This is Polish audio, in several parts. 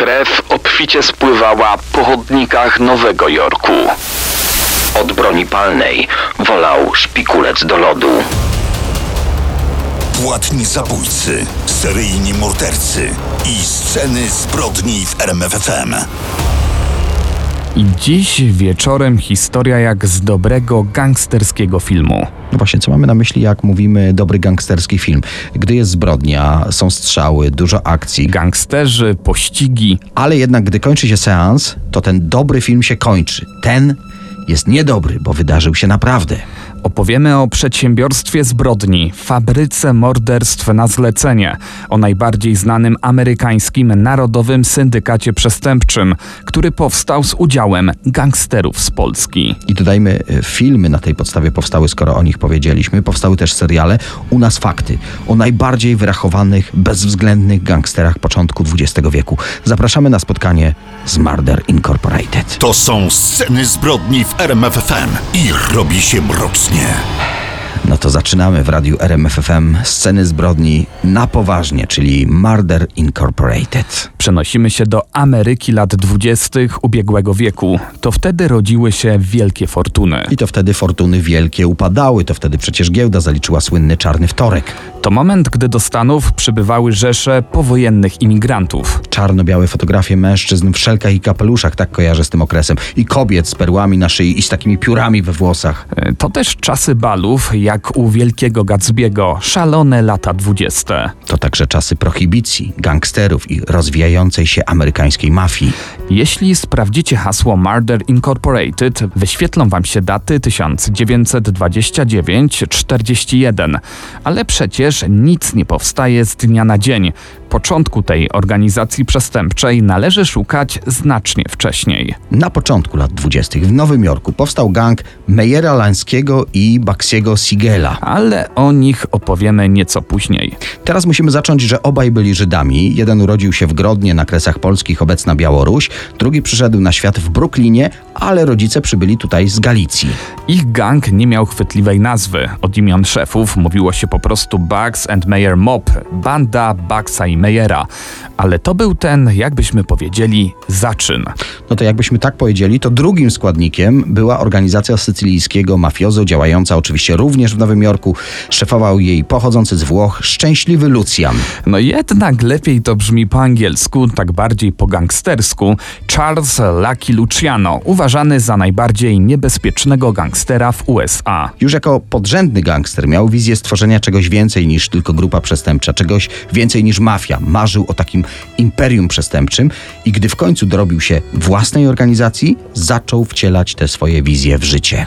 Krew obficie spływała po chodnikach Nowego Jorku. Od broni palnej wolał szpikulec do lodu. Płatni zabójcy, seryjni mordercy i sceny zbrodni w RMFFM. I dziś wieczorem historia jak z dobrego gangsterskiego filmu. No właśnie, co mamy na myśli, jak mówimy dobry gangsterski film? Gdy jest zbrodnia, są strzały, dużo akcji, Gangsterzy, pościgi. ale jednak gdy kończy się seans, to ten dobry film się kończy. Ten jest niedobry, bo wydarzył się naprawdę. Opowiemy o przedsiębiorstwie zbrodni, fabryce morderstw na zlecenie, o najbardziej znanym amerykańskim Narodowym Syndykacie Przestępczym, który powstał z udziałem gangsterów z Polski. I dodajmy, e, filmy na tej podstawie powstały, skoro o nich powiedzieliśmy. Powstały też seriale. U nas fakty o najbardziej wyrachowanych, bezwzględnych gangsterach początku XX wieku. Zapraszamy na spotkanie z Murder Incorporated. To są sceny zbrodni w RMFFM i robi się mrocznie. No to zaczynamy w radiu RMFFM sceny zbrodni na poważnie, czyli Murder Incorporated. Przenosimy się do Ameryki lat 20. ubiegłego wieku. To wtedy rodziły się wielkie fortuny. I to wtedy fortuny wielkie upadały, to wtedy przecież giełda zaliczyła słynny czarny wtorek. To moment, gdy do Stanów przybywały rzesze powojennych imigrantów. Czarno-białe fotografie mężczyzn w szelkach i kapeluszach, tak kojarzę z tym okresem. I kobiet z perłami na szyi i z takimi piórami we włosach. E, To też czasy balów, jak u wielkiego Gatsby'ego, szalone lata 20. To także czasy prohibicji, gangsterów i rozwijającej się amerykańskiej mafii. Jeśli sprawdzicie hasło Murder Incorporated, wyświetlą wam się daty 1929-41. Ale przecież nic nie powstaje z dnia na dzień. Początku tej organizacji przestępczej należy szukać znacznie wcześniej. Na początku lat 20. w Nowym Jorku powstał gang Meyera Lańskiego i Baxiego Sigela. Ale o nich opowiemy nieco później. Teraz musimy zacząć, że obaj byli Żydami. Jeden urodził się w Grodnie na Kresach Polskich, obecna Białoruś. Drugi przyszedł na świat w Brooklynie, ale rodzice przybyli tutaj z Galicji. Ich gang nie miał chwytliwej nazwy. Od imion szefów mówiło się po prostu Bugs and Mayer Mob, banda Bugsa i Mayera. Ale to był ten, jakbyśmy powiedzieli, zaczyn. No to jakbyśmy tak powiedzieli, to drugim składnikiem była organizacja sycylijskiego mafiozo, działająca oczywiście również w Nowym Jorku. Szefował jej pochodzący z Włoch szczęśliwy Lucian. No jednak lepiej to brzmi po angielsku, tak bardziej po gangstersku. Charles Lucky Luciano, uważany za najbardziej niebezpiecznego gangstera w USA. Już jako podrzędny gangster miał wizję stworzenia czegoś więcej niż tylko grupa przestępcza, czegoś więcej niż mafia. Marzył o takim imperium przestępczym i gdy w końcu dorobił się własnej organizacji, zaczął wcielać te swoje wizje w życie.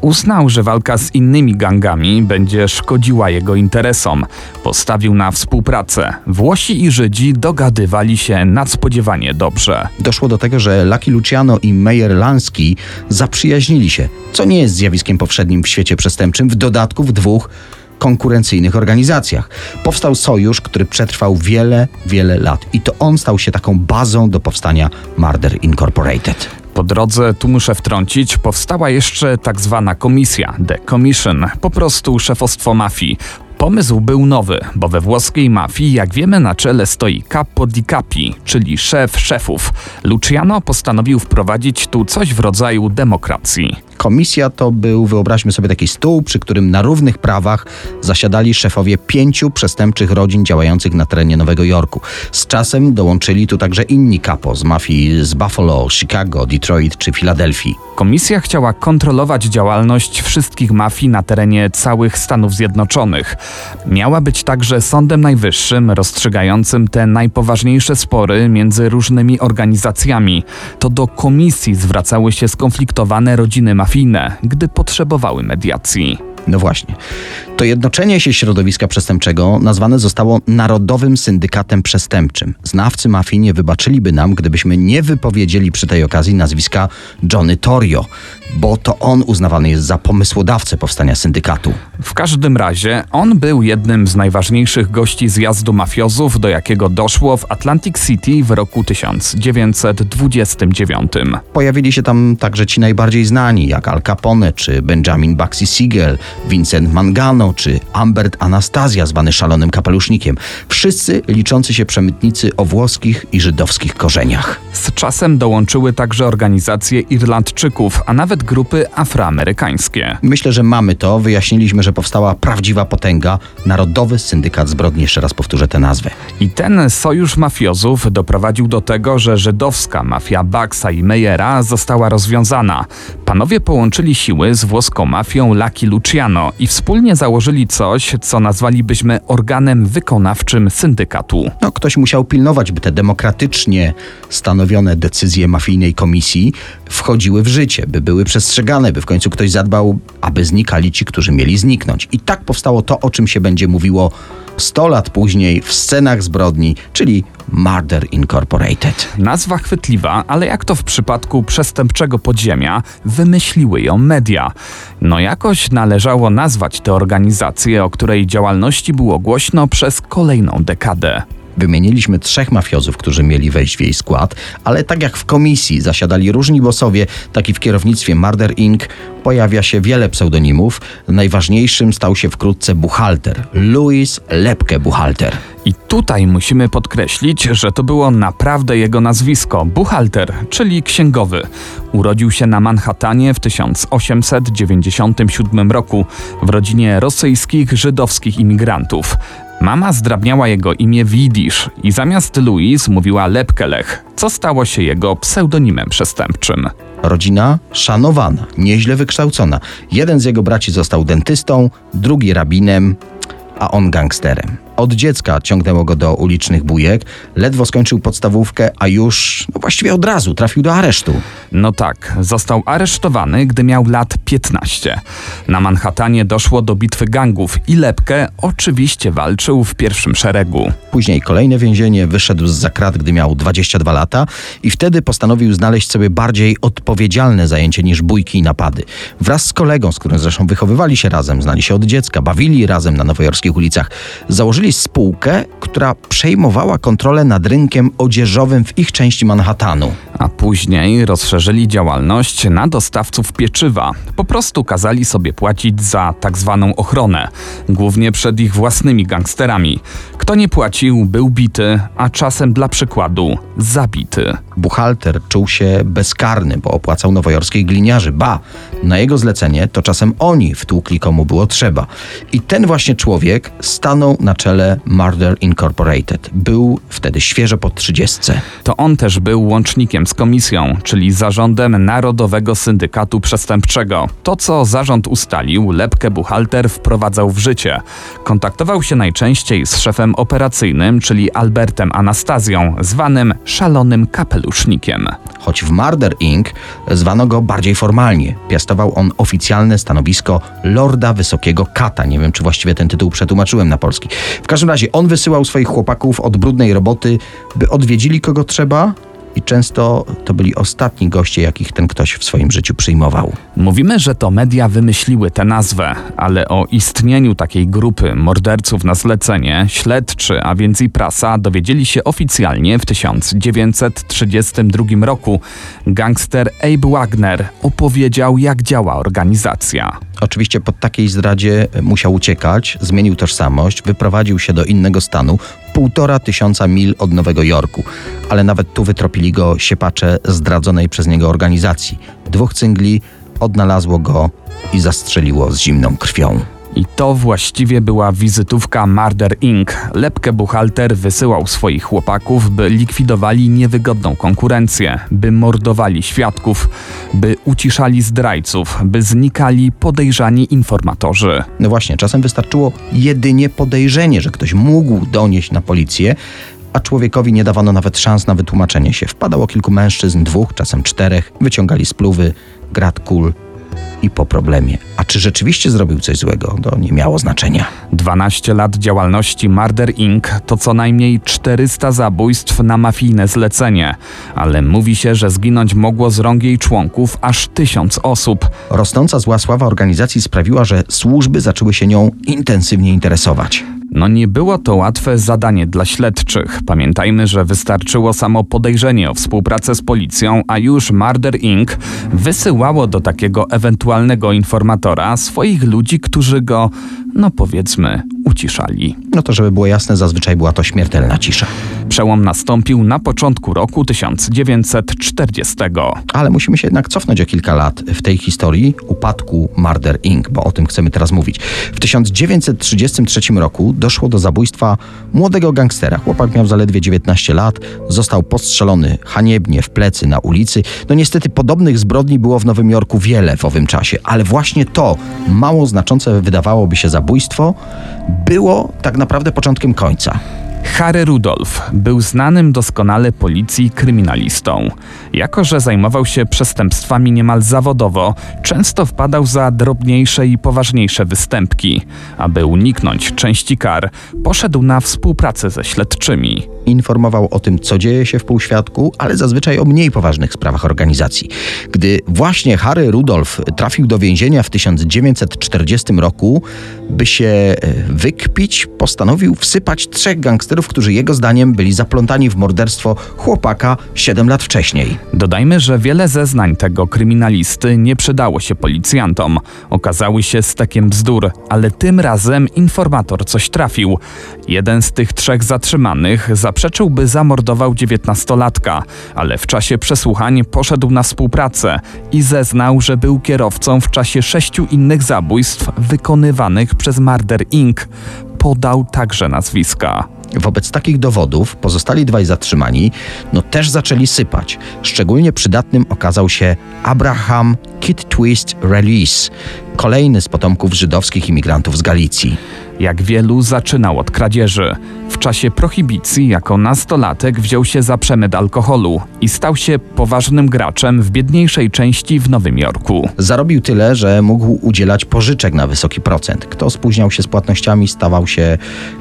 Uznał, że walka z innymi gangami będzie szkodziła jego interesom. Postawił na współpracę. Włosi i Żydzi dogadywali się nadspodziewanie dobrze. Doszło do tego, że Lucky Luciano i Meyer Lansky zaprzyjaźnili się, co nie jest zjawiskiem powszednim w świecie przestępczym, w dodatku w dwóch konkurencyjnych organizacjach. Powstał sojusz, który przetrwał wiele, wiele lat i to on stał się taką bazą do powstania Murder Incorporated. Po drodze, tu muszę wtrącić, powstała jeszcze tak zwana komisja, The Commission, po prostu szefostwo mafii. Pomysł był nowy, bo we włoskiej mafii, jak wiemy, na czele stoi capo di capi, czyli szef szefów. Luciano postanowił wprowadzić tu coś w rodzaju demokracji. Komisja to był, wyobraźmy sobie, taki stół, przy którym na równych prawach zasiadali szefowie pięciu przestępczych rodzin działających na terenie Nowego Jorku. Z czasem dołączyli tu także inni kapo z mafii z Buffalo, Chicago, Detroit czy Filadelfii. Komisja chciała kontrolować działalność wszystkich mafii na terenie całych Stanów Zjednoczonych. Miała być także sądem najwyższym, rozstrzygającym te najpoważniejsze spory między różnymi organizacjami. To do komisji zwracały się skonfliktowane rodziny gdy potrzebowały mediacji. No właśnie. To jednoczenie się środowiska przestępczego nazwane zostało Narodowym Syndykatem Przestępczym. Znawcy mafii nie wybaczyliby nam, gdybyśmy nie wypowiedzieli przy tej okazji nazwiska Johnny Torrio, bo to on uznawany jest za pomysłodawcę powstania syndykatu. W każdym razie on był jednym z najważniejszych gości zjazdu mafiozów, do jakiego doszło w Atlantic City w roku 1929. Pojawili się tam także ci najbardziej znani, jak Al Capone czy Benjamin Bugsy Siegel, Vincent Mangano czy Ambert Anastazja, zwany szalonym kapelusznikiem. Wszyscy liczący się przemytnicy o włoskich i żydowskich korzeniach. Z czasem dołączyły także organizacje Irlandczyków, a nawet grupy afroamerykańskie. Myślę, że mamy to. Wyjaśniliśmy, że powstała prawdziwa potęga, Narodowy Syndykat Zbrodni. Jeszcze raz powtórzę tę nazwę. I ten sojusz mafiozów doprowadził do tego, że żydowska mafia Baxa i Meyera została rozwiązana. Panowie połączyli siły z włoską mafią Lucky Luciano i wspólnie założyli coś, co nazwalibyśmy organem wykonawczym syndykatu. No, ktoś musiał pilnować, by te demokratycznie stanowione decyzje mafijnej komisji wchodziły w życie, by były przestrzegane, by w końcu ktoś zadbał, aby znikali ci, którzy mieli zniknąć. I tak powstało to, o czym się będzie mówiło 100 lat później w scenach zbrodni, czyli Murder Incorporated. Nazwa chwytliwa, ale jak to w przypadku przestępczego podziemia, wymyśliły ją media. No jakoś należało nazwać tę organizację, o której działalności było głośno przez kolejną dekadę. Wymieniliśmy trzech mafiozów, którzy mieli wejść w jej skład, ale tak jak w komisji zasiadali różni bossowie, tak i w kierownictwie Murder Inc. pojawia się wiele pseudonimów. Najważniejszym stał się wkrótce buchalter, Louis Lepke Buchalter. I tutaj musimy podkreślić, że to było naprawdę jego nazwisko buchalter, czyli księgowy. Urodził się na Manhattanie w 1897 roku w rodzinie rosyjskich żydowskich imigrantów. Mama zdrabniała jego imię w jidysz i zamiast Louis mówiła Lepkelech, co stało się jego pseudonimem przestępczym. Rodzina szanowana, nieźle wykształcona. Jeden z jego braci został dentystą, drugi rabinem, a on gangsterem. Od dziecka ciągnęło go do ulicznych bujek, ledwo skończył podstawówkę, a już no właściwie od razu trafił do aresztu. No tak, został aresztowany, gdy miał lat 15. Na Manhattanie doszło do bitwy gangów i Lepke oczywiście walczył w pierwszym szeregu. Później kolejne więzienie, wyszedł z zakrat, gdy miał 22 lata i wtedy postanowił znaleźć sobie bardziej odpowiedzialne zajęcie niż bójki i napady. Wraz z kolegą, z którym zresztą wychowywali się razem, znali się od dziecka, bawili razem na nowojorskich ulicach, założyli spółkę, która przejmowała kontrolę nad rynkiem odzieżowym w ich części Manhattanu. A później rozszerzyli działalność na dostawców pieczywa. Po prostu kazali sobie płacić za tak zwaną ochronę, głównie przed ich własnymi gangsterami. Kto nie płacił, był bity, a czasem dla przykładu zabity. Buchalter czuł się bezkarny, bo opłacał nowojorskiej gliniarzy. Ba, na jego zlecenie to czasem oni wtłukli komu było trzeba. I ten właśnie człowiek stanął na czele Murder Incorporated. Był wtedy świeżo po trzydziestce. To on też był łącznikiem z komisją, czyli zarządem Narodowego Syndykatu Przestępczego. To, co zarząd ustalił, Lepkę Buchalter wprowadzał w życie. Kontaktował się najczęściej z szefem operacyjnym, czyli Albertem Anastazją, zwanym szalonym kapelusznikiem. Choć w Murder Inc. zwano go bardziej formalnie. Piastował on oficjalne stanowisko Lorda Wysokiego Kata. Nie wiem, czy właściwie ten tytuł przetłumaczyłem na polski. W każdym razie on wysyłał swoich chłopaków od brudnej roboty, by odwiedzili kogo trzeba, i często to byli ostatni goście, jakich ten ktoś w swoim życiu przyjmował. Mówimy, że to media wymyśliły tę nazwę, ale o istnieniu takiej grupy morderców na zlecenie śledczy, a więc i prasa, dowiedzieli się oficjalnie w 1932 roku. Gangster Abe Wagner opowiedział, jak działa organizacja. Oczywiście po takiej zdradzie musiał uciekać, zmienił tożsamość, wyprowadził się do innego stanu, półtora tysiąca mil od Nowego Jorku. Ale nawet tu wytropili go siepacze zdradzonej przez niego organizacji. Dwóch cyngli odnalazło go i zastrzeliło z zimną krwią. I to właściwie była wizytówka Murder Inc. Lepkę buchalter wysyłał swoich chłopaków, by likwidowali niewygodną konkurencję, by mordowali świadków, by uciszali zdrajców, by znikali podejrzani informatorzy. No właśnie, czasem wystarczyło jedynie podejrzenie, że ktoś mógł donieść na policję, a człowiekowi nie dawano nawet szans na wytłumaczenie się. Wpadało kilku mężczyzn, dwóch, czasem czterech, wyciągali spluwy, grat kul i po problemie. A czy rzeczywiście zrobił coś złego, to nie miało znaczenia. 12 lat działalności Murder Inc. to co najmniej 400 zabójstw na mafijne zlecenie, ale mówi się, że zginąć mogło z rąk jej członków aż tysiąc osób. Rosnąca zła sława organizacji sprawiła, że służby zaczęły się nią intensywnie interesować. No nie było to łatwe zadanie dla śledczych. Pamiętajmy, że wystarczyło samo podejrzenie o współpracę z policją, a już Murder Inc. wysyłało do takiego ewentualnego informatora swoich ludzi, którzy go, no powiedzmy, uciszali. No to żeby było jasne, zazwyczaj była to śmiertelna cisza. Przełom nastąpił na początku roku 1940. Ale musimy się jednak cofnąć o kilka lat w tej historii upadku Murder Inc., bo o tym chcemy teraz mówić. W 1933 roku doszło do zabójstwa młodego gangstera. Chłopak miał zaledwie 19 lat, został postrzelony haniebnie w plecy na ulicy. No niestety podobnych zbrodni było w Nowym Jorku wiele w owym czasie, ale właśnie to mało znaczące wydawałoby się zabójstwo było tak naprawdę początkiem końca. Harry Rudolph był znanym doskonale policji kryminalistą. Jako, że zajmował się przestępstwami niemal zawodowo, często wpadał za drobniejsze i poważniejsze występki. Aby uniknąć części kar, poszedł na współpracę ze śledczymi. Informował o tym, co dzieje się w półświadku, ale zazwyczaj o mniej poważnych sprawach organizacji. Gdy właśnie Harry Rudolph trafił do więzienia w 1940 roku, by się e, wykpić, postanowił wsypać trzech gangsterów, którzy jego zdaniem byli zaplątani w morderstwo chłopaka 7 lat wcześniej. Dodajmy, że wiele zeznań tego kryminalisty nie przydało się policjantom. Okazały się stekiem bzdur, ale tym razem informator coś trafił. Jeden z tych trzech zatrzymanych zaprzeczył, by zamordował dziewiętnastolatka, ale w czasie przesłuchań poszedł na współpracę i zeznał, że był kierowcą w czasie sześciu innych zabójstw wykonywanych przez Murder Inc. Podał także nazwiska. Wobec takich dowodów pozostali dwaj zatrzymani no też zaczęli sypać. Szczególnie przydatnym okazał się Abraham Kid Twist Release, kolejny z potomków żydowskich imigrantów z Galicji. Jak wielu zaczynał od kradzieży. W czasie prohibicji jako nastolatek wziął się za przemyt alkoholu i stał się poważnym graczem w biedniejszej części w Nowym Jorku. Zarobił tyle, że mógł udzielać pożyczek na wysoki procent. Kto spóźniał się z płatnościami, stawał się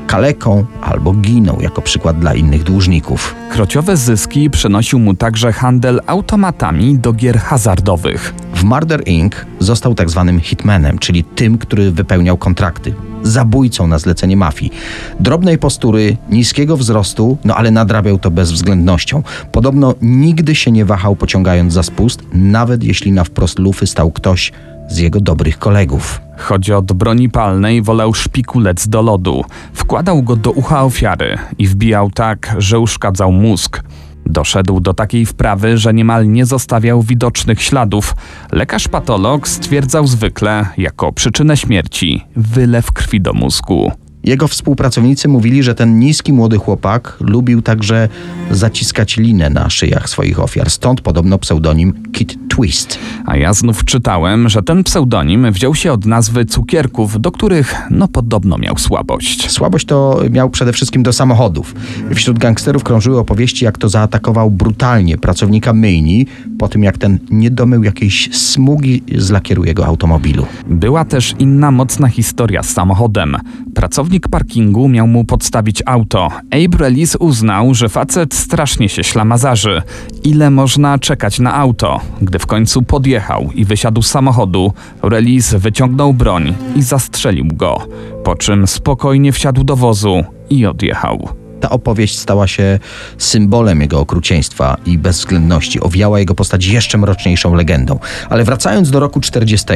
kaleką albo ginął, jako przykład dla innych dłużników. Krociowe zyski przynosił mu także handel automatami do gier hazardowych. W Murder Inc. został tak zwanym hitmanem, czyli tym, który wypełniał kontrakty. Zabójcą na zlecenie mafii. Drobnej postury, niskiego wzrostu, no ale nadrabiał to bezwzględnością. Podobno nigdy się nie wahał pociągając za spust, nawet jeśli na wprost lufy stał ktoś z jego dobrych kolegów. Choć od broni palnej wolał szpikulec do lodu. Wkładał go do ucha ofiary i wbijał tak, że uszkadzał mózg. Doszedł do takiej wprawy, że niemal nie zostawiał widocznych śladów. Lekarz patolog stwierdzał zwykle jako przyczynę śmierci wylew krwi do mózgu. Jego współpracownicy mówili, że ten niski młody chłopak lubił także zaciskać linę na szyjach swoich ofiar. Stąd podobno pseudonim Kid Twist. A ja znów czytałem, że ten pseudonim wziął się od nazwy cukierków, do których no podobno miał słabość. Słabość to miał przede wszystkim do samochodów. Wśród gangsterów krążyły opowieści, jak to zaatakował brutalnie pracownika myjni, po tym jak ten nie domył jakiejś smugi z lakieru jego automobilu. Była też inna mocna historia z samochodem. Pracownik parkingu miał mu podstawić auto. Abe Relis uznał, że facet strasznie się ślamazarzy. Ile można czekać na auto? Gdy w końcu podjechał i wysiadł z samochodu, Relis wyciągnął broń i zastrzelił go, po czym spokojnie wsiadł do wozu i odjechał. Ta opowieść stała się symbolem jego okrucieństwa i bezwzględności, owiała jego postać jeszcze mroczniejszą legendą. Ale wracając do roku 40,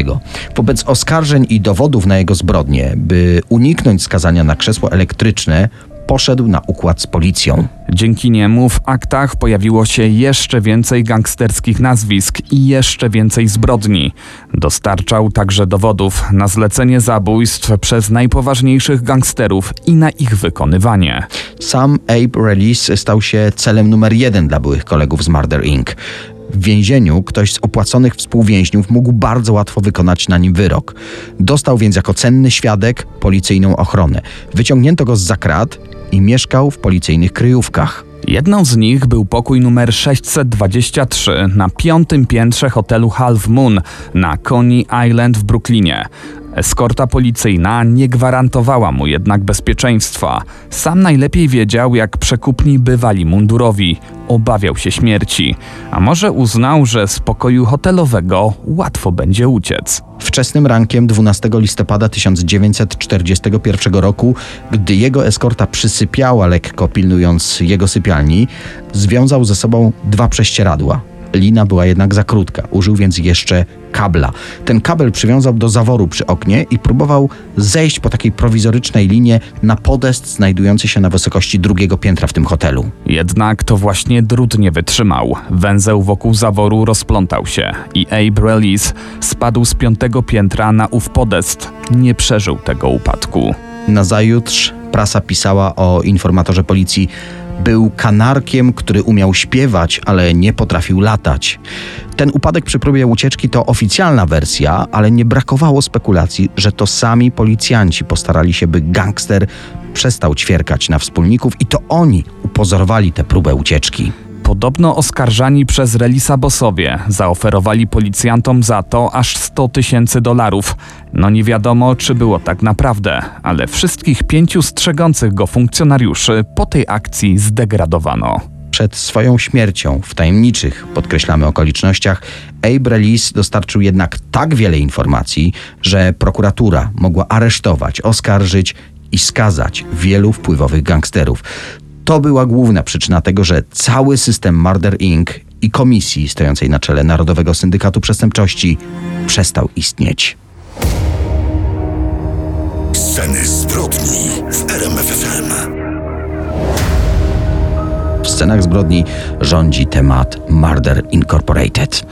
wobec oskarżeń i dowodów na jego zbrodnie, by uniknąć skazania na krzesło elektryczne, poszedł na układ z policją. Dzięki niemu w aktach pojawiło się jeszcze więcej gangsterskich nazwisk i jeszcze więcej zbrodni. Dostarczał także dowodów na zlecenie zabójstw przez najpoważniejszych gangsterów i na ich wykonywanie. Sam Abe Release stał się celem numer jeden dla byłych kolegów z Murder Inc. W więzieniu ktoś z opłaconych współwięźniów mógł bardzo łatwo wykonać na nim wyrok. Dostał więc jako cenny świadek policyjną ochronę. Wyciągnięto go z zakrat i mieszkał w policyjnych kryjówkach. Jedną z nich był pokój numer 623 na piątym piętrze hotelu Half Moon na Coney Island w Brooklynie. Eskorta policyjna nie gwarantowała mu jednak bezpieczeństwa. Sam najlepiej wiedział, jak przekupni bywali mundurowi. Obawiał się śmierci, a może uznał, że z pokoju hotelowego łatwo będzie uciec. Wczesnym rankiem 12 listopada 1941 roku, gdy jego eskorta przysypiała lekko pilnując jego sypialni, związał ze sobą dwa prześcieradła. Lina była jednak za krótka, użył więc jeszcze kabla. Ten kabel przywiązał do zaworu przy oknie i próbował zejść po takiej prowizorycznej linie na podest znajdujący się na wysokości drugiego piętra w tym hotelu. Jednak to właśnie drut nie wytrzymał. Węzeł wokół zaworu rozplątał się i Abe Relis spadł z piątego piętra na ów podest. Nie przeżył tego upadku. Nazajutrz prasa pisała o informatorze policji. Był kanarkiem, który umiał śpiewać, ale nie potrafił latać. Ten upadek przy próbie ucieczki to oficjalna wersja, ale nie brakowało spekulacji, że to sami policjanci postarali się, by gangster przestał ćwierkać na wspólników i to oni upozorowali tę próbę ucieczki. Podobno oskarżani przez Relisa bossowie zaoferowali policjantom za to aż 100 tysięcy dolarów. No nie wiadomo, czy było tak naprawdę, ale wszystkich pięciu strzegących go funkcjonariuszy po tej akcji zdegradowano. Przed swoją śmiercią, w tajemniczych, podkreślamy okolicznościach, Abe Relis dostarczył jednak tak wiele informacji, że prokuratura mogła aresztować, oskarżyć i skazać wielu wpływowych gangsterów. To była główna przyczyna tego, że cały system Murder Inc. i komisji stojącej na czele Narodowego Syndykatu Przestępczości przestał istnieć. Sceny zbrodni w RMFFM. W scenach zbrodni rządzi temat Murder Incorporated.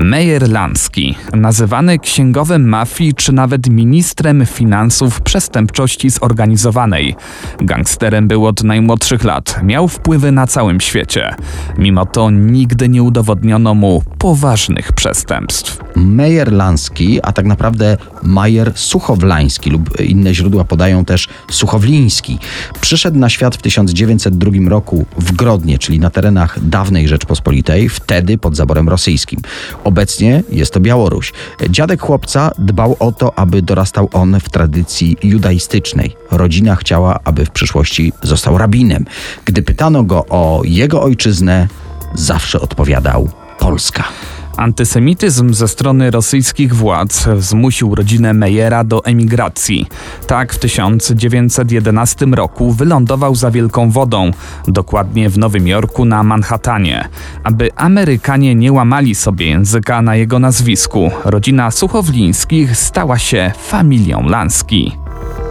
Meyer Lansky, nazywany księgowym mafii czy nawet ministrem finansów przestępczości zorganizowanej. Gangsterem był od najmłodszych lat, miał wpływy na całym świecie. Mimo to nigdy nie udowodniono mu poważnych przestępstw. Meyer Lansky, a tak naprawdę Majer Suchowlański lub inne źródła podają też Suchowliński. Przyszedł na świat w 1902 roku w Grodnie, czyli na terenach dawnej Rzeczpospolitej, wtedy pod zaborem rosyjskim. Obecnie jest to Białoruś. Dziadek chłopca dbał o to, aby dorastał on w tradycji judaistycznej. Rodzina chciała, aby w przyszłości został rabinem. Gdy pytano go o jego ojczyznę, zawsze odpowiadał Polska. Antysemityzm ze strony rosyjskich władz zmusił rodzinę Meyera do emigracji. Tak w 1911 roku wylądował za Wielką Wodą, dokładnie w Nowym Jorku na Manhattanie. Aby Amerykanie nie łamali sobie języka na jego nazwisku, rodzina Suchowlińskich stała się familią Lanski.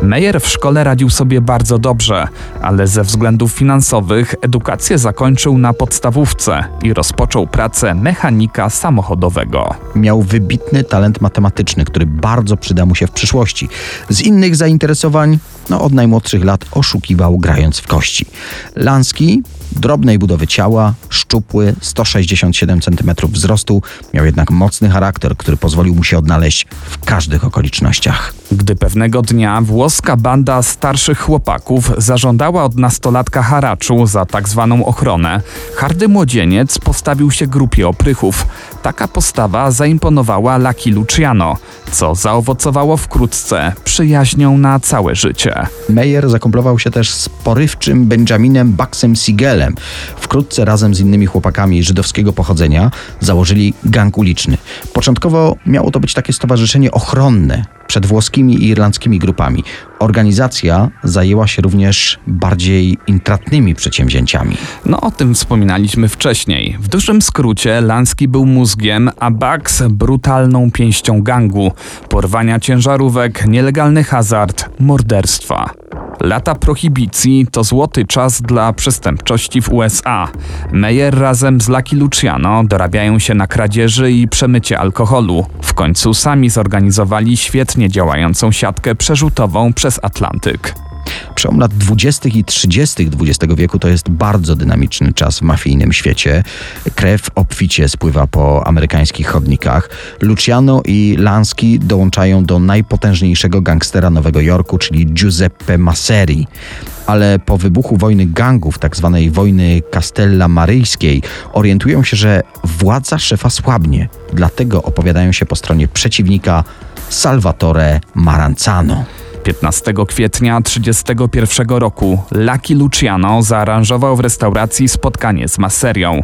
Meyer w szkole radził sobie bardzo dobrze, ale ze względów finansowych edukację zakończył na podstawówce i rozpoczął pracę mechanika samochodowego. Miał wybitny talent matematyczny, który bardzo przyda mu się w przyszłości. Z innych zainteresowań, no od najmłodszych lat oszukiwał grając w kości. Lanski, drobnej budowy ciała, szczupły, 167 cm wzrostu, miał jednak mocny charakter, który pozwolił mu się odnaleźć w każdych okolicznościach. Gdy pewnego dnia włoska banda starszych chłopaków zażądała od nastolatka haraczu za tak zwaną ochronę, hardy młodzieniec postawił się grupie oprychów. Taka postawa zaimponowała Lucky Luciano, co zaowocowało wkrótce przyjaźnią na całe życie. Meyer zakomplował się też z porywczym Benjaminem Baxem Siegelem. Wkrótce razem z innymi chłopakami żydowskiego pochodzenia założyli gang uliczny. Początkowo miało to być takie stowarzyszenie ochronne przed włoskimi i irlandzkimi grupami. Organizacja zajęła się również bardziej intratnymi przedsięwzięciami. No o tym wspominaliśmy wcześniej. W dużym skrócie Lanski był mózgiem, a Bugs brutalną pięścią gangu, porwania ciężarówek, nielegalny hazard, morderstwa. Lata prohibicji to złoty czas dla przestępczości w USA. Meyer razem z Lucky Luciano dorabiają się na kradzieży i przemycie alkoholu. W końcu sami zorganizowali świetnie działającą siatkę przerzutową przez Atlantyk. Przełom lat 20. i 30. XX wieku to jest bardzo dynamiczny czas w mafijnym świecie. Krew obficie spływa po amerykańskich chodnikach. Luciano i Lansky dołączają do najpotężniejszego gangstera Nowego Jorku, czyli Giuseppe Masseri. ale po wybuchu wojny gangów, tzw. Tak wojny Castella Maryjskiej, orientują się, że władza szefa słabnie. Dlatego opowiadają się po stronie przeciwnika Salvatore Maranzano. 15 kwietnia 1931 roku Lucky Luciano zaaranżował w restauracji spotkanie z maserią.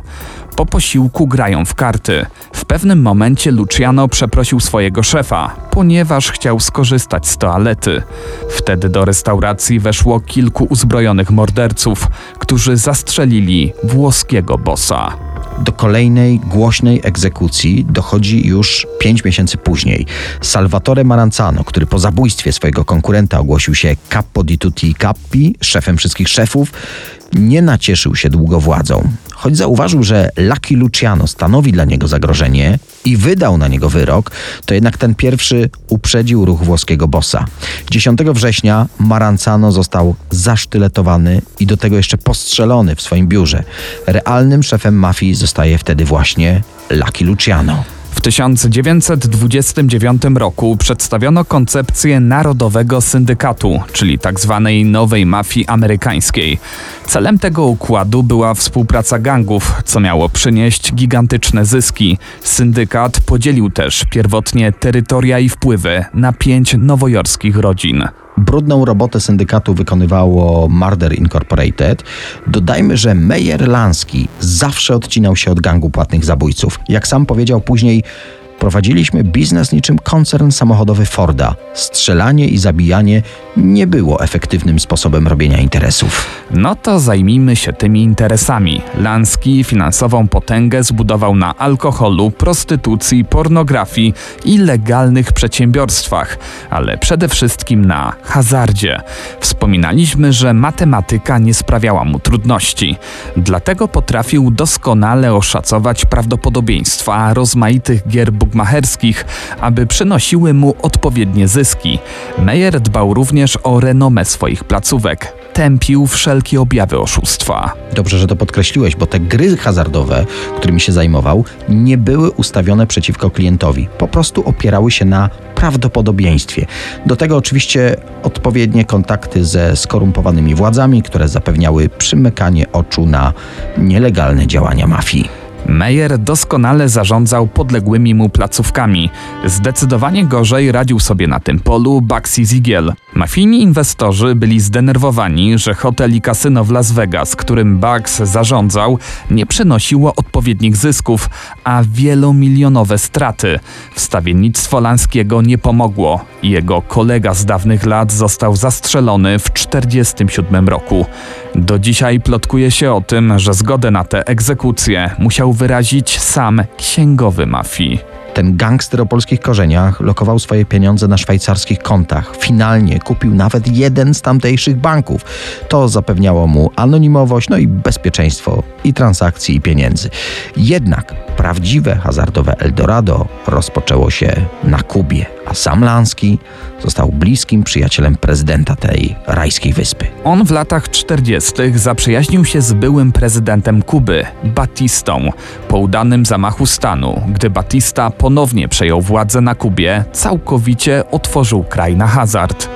Po posiłku grają w karty. W pewnym momencie Luciano przeprosił swojego szefa, ponieważ chciał skorzystać z toalety. Wtedy do restauracji weszło kilku uzbrojonych morderców, którzy zastrzelili włoskiego bossa. Do kolejnej głośnej egzekucji dochodzi już pięć miesięcy później. Salvatore Maranzano, który po zabójstwie swojego konkurenta ogłosił się capo di tutti capi, szefem wszystkich szefów, nie nacieszył się długo władzą. Choć zauważył, że Lucky Luciano stanowi dla niego zagrożenie i wydał na niego wyrok, to jednak ten pierwszy uprzedził ruch włoskiego bossa. 10 września Maranzano został zasztyletowany i do tego jeszcze postrzelony w swoim biurze. Realnym szefem mafii zostaje wtedy właśnie Lucky Luciano. W 1929 roku przedstawiono koncepcję Narodowego Syndykatu, czyli tzw. Tak nowej mafii amerykańskiej. Celem tego układu była współpraca gangów, co miało przynieść gigantyczne zyski. Syndykat podzielił też pierwotnie terytoria i wpływy na pięć nowojorskich rodzin. Brudną robotę syndykatu wykonywało Murder Incorporated. Dodajmy, że Meyer Lansky zawsze odcinał się od gangu płatnych zabójców. Jak sam powiedział później, Prowadziliśmy biznes niczym koncern samochodowy Forda. Strzelanie i zabijanie nie było efektywnym sposobem robienia interesów. No to zajmijmy się tymi interesami. Lansky finansową potęgę zbudował na alkoholu, prostytucji, pornografii i legalnych przedsiębiorstwach, ale przede wszystkim na hazardzie. Wspominaliśmy, że matematyka nie sprawiała mu trudności. Dlatego potrafił doskonale oszacować prawdopodobieństwa rozmaitych gier bukmacherskich, aby przynosiły mu odpowiednie zyski. Meyer dbał również o renomę swoich placówek. Tępił wszelkie objawy oszustwa. Dobrze, że to podkreśliłeś, bo te gry hazardowe, którymi się zajmował, nie były ustawione przeciwko klientowi. Po prostu opierały się na prawdopodobieństwie. Do tego oczywiście odpowiednie kontakty ze skorumpowanymi władzami, które zapewniały przymykanie oczu na nielegalne działania mafii. Meyer doskonale zarządzał podległymi mu placówkami. Zdecydowanie gorzej radził sobie na tym polu Baxi Zigiel. Mafijni inwestorzy byli zdenerwowani, że hotel i kasyno w Las Vegas, którym Bugs zarządzał, nie przynosiło odpowiednich zysków, a wielomilionowe straty. Wstawiennictwo Lanskiego nie pomogło. Jego kolega z dawnych lat został zastrzelony w 1947 roku. Do dzisiaj plotkuje się o tym, że zgodę na tę egzekucję musiał wyrazić sam księgowy mafii. Ten gangster o polskich korzeniach lokował swoje pieniądze na szwajcarskich kontach. Finalnie kupił nawet jeden z tamtejszych banków. To zapewniało mu anonimowość, no i bezpieczeństwo i transakcji, i pieniędzy. Jednak prawdziwe hazardowe Eldorado rozpoczęło się na Kubie, a sam Lanski został bliskim przyjacielem prezydenta tej rajskiej wyspy. On w latach 40. zaprzyjaźnił się z byłym prezydentem Kuby, Batistą, po udanym zamachu stanu, gdy Batista ponownie przejął władzę na Kubie, całkowicie otworzył kraj na hazard.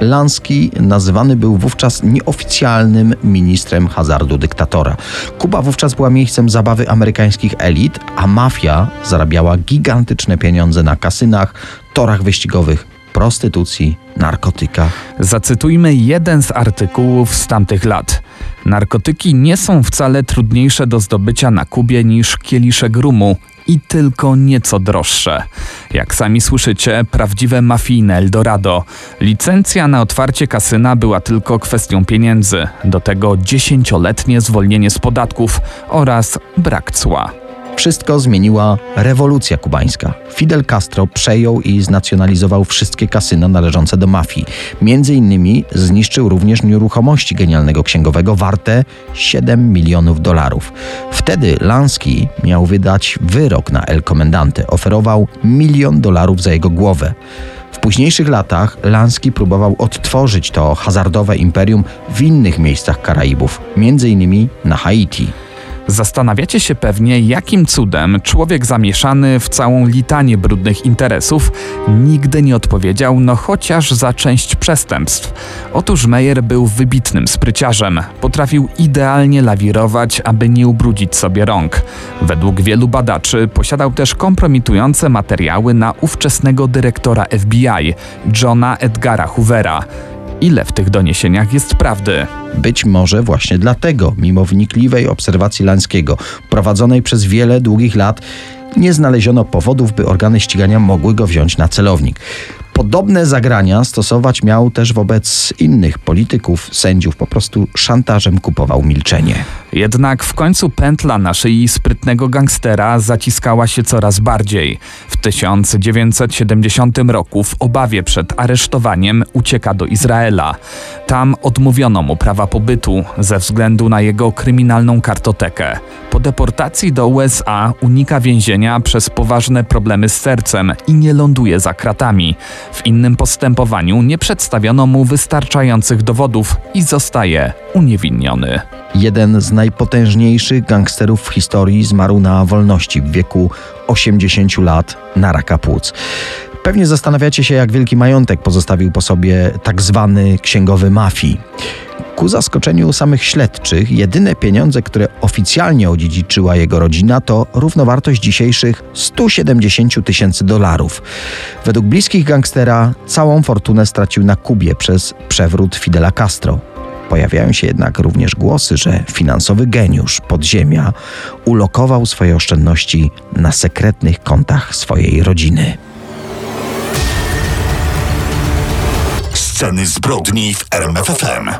Lanski nazywany był wówczas nieoficjalnym ministrem hazardu dyktatora. Kuba wówczas była miejscem zabawy amerykańskich elit, a mafia zarabiała gigantyczne pieniądze na kasynach, torach wyścigowych, prostytucji, narkotykach. Zacytujmy jeden z artykułów z tamtych lat. Narkotyki nie są wcale trudniejsze do zdobycia na Kubie niż kieliszek rumu i tylko nieco droższe. Jak sami słyszycie, prawdziwe mafijne Eldorado. Licencja na otwarcie kasyna była tylko kwestią pieniędzy, do tego dziesięcioletnie zwolnienie z podatków oraz brak cła. Wszystko zmieniła rewolucja kubańska. Fidel Castro przejął i znacjonalizował wszystkie kasyna należące do mafii. Między innymi zniszczył również nieruchomości genialnego księgowego warte 7 milionów dolarów. Wtedy Lansky miał wydać wyrok na El Comendante. Oferował milion dolarów za jego głowę. W późniejszych latach Lansky próbował odtworzyć to hazardowe imperium w innych miejscach Karaibów, między innymi na Haiti. Zastanawiacie się pewnie, jakim cudem człowiek zamieszany w całą litanię brudnych interesów nigdy nie odpowiedział, no chociaż za część przestępstw. Otóż Meyer był wybitnym spryciarzem. Potrafił idealnie lawirować, aby nie ubrudzić sobie rąk. Według wielu badaczy posiadał też kompromitujące materiały na ówczesnego dyrektora FBI, Johna Edgara Hoovera. Ile w tych doniesieniach jest prawdy? Być może właśnie dlatego, mimo wnikliwej obserwacji Lańskiego, prowadzonej przez wiele długich lat, nie znaleziono powodów, by organy ścigania mogły go wziąć na celownik. Podobne zagrania stosować miał też wobec innych polityków, sędziów, po prostu szantażem kupował milczenie. Jednak w końcu pętla na szyi sprytnego gangstera zaciskała się coraz bardziej. W 1970 roku w obawie przed aresztowaniem ucieka do Izraela. Tam odmówiono mu prawa pobytu ze względu na jego kryminalną kartotekę. Po deportacji do USA unika więzienia przez poważne problemy z sercem i nie ląduje za kratami. W innym postępowaniu nie przedstawiono mu wystarczających dowodów i zostaje uniewinniony. Jeden z najpotężniejszych gangsterów w historii zmarł na wolności w wieku 80 lat na raka płuc. Pewnie zastanawiacie się, jak wielki majątek pozostawił po sobie tak zwany księgowy mafii. Ku zaskoczeniu samych śledczych, jedyne pieniądze, które oficjalnie odziedziczyła jego rodzina, to równowartość dzisiejszych 170 tysięcy dolarów. Według bliskich gangstera całą fortunę stracił na Kubie przez przewrót Fidela Castro. Pojawiają się jednak również głosy, że finansowy geniusz podziemia ulokował swoje oszczędności na sekretnych kontach swojej rodziny. Sceny zbrodni w RMFFM.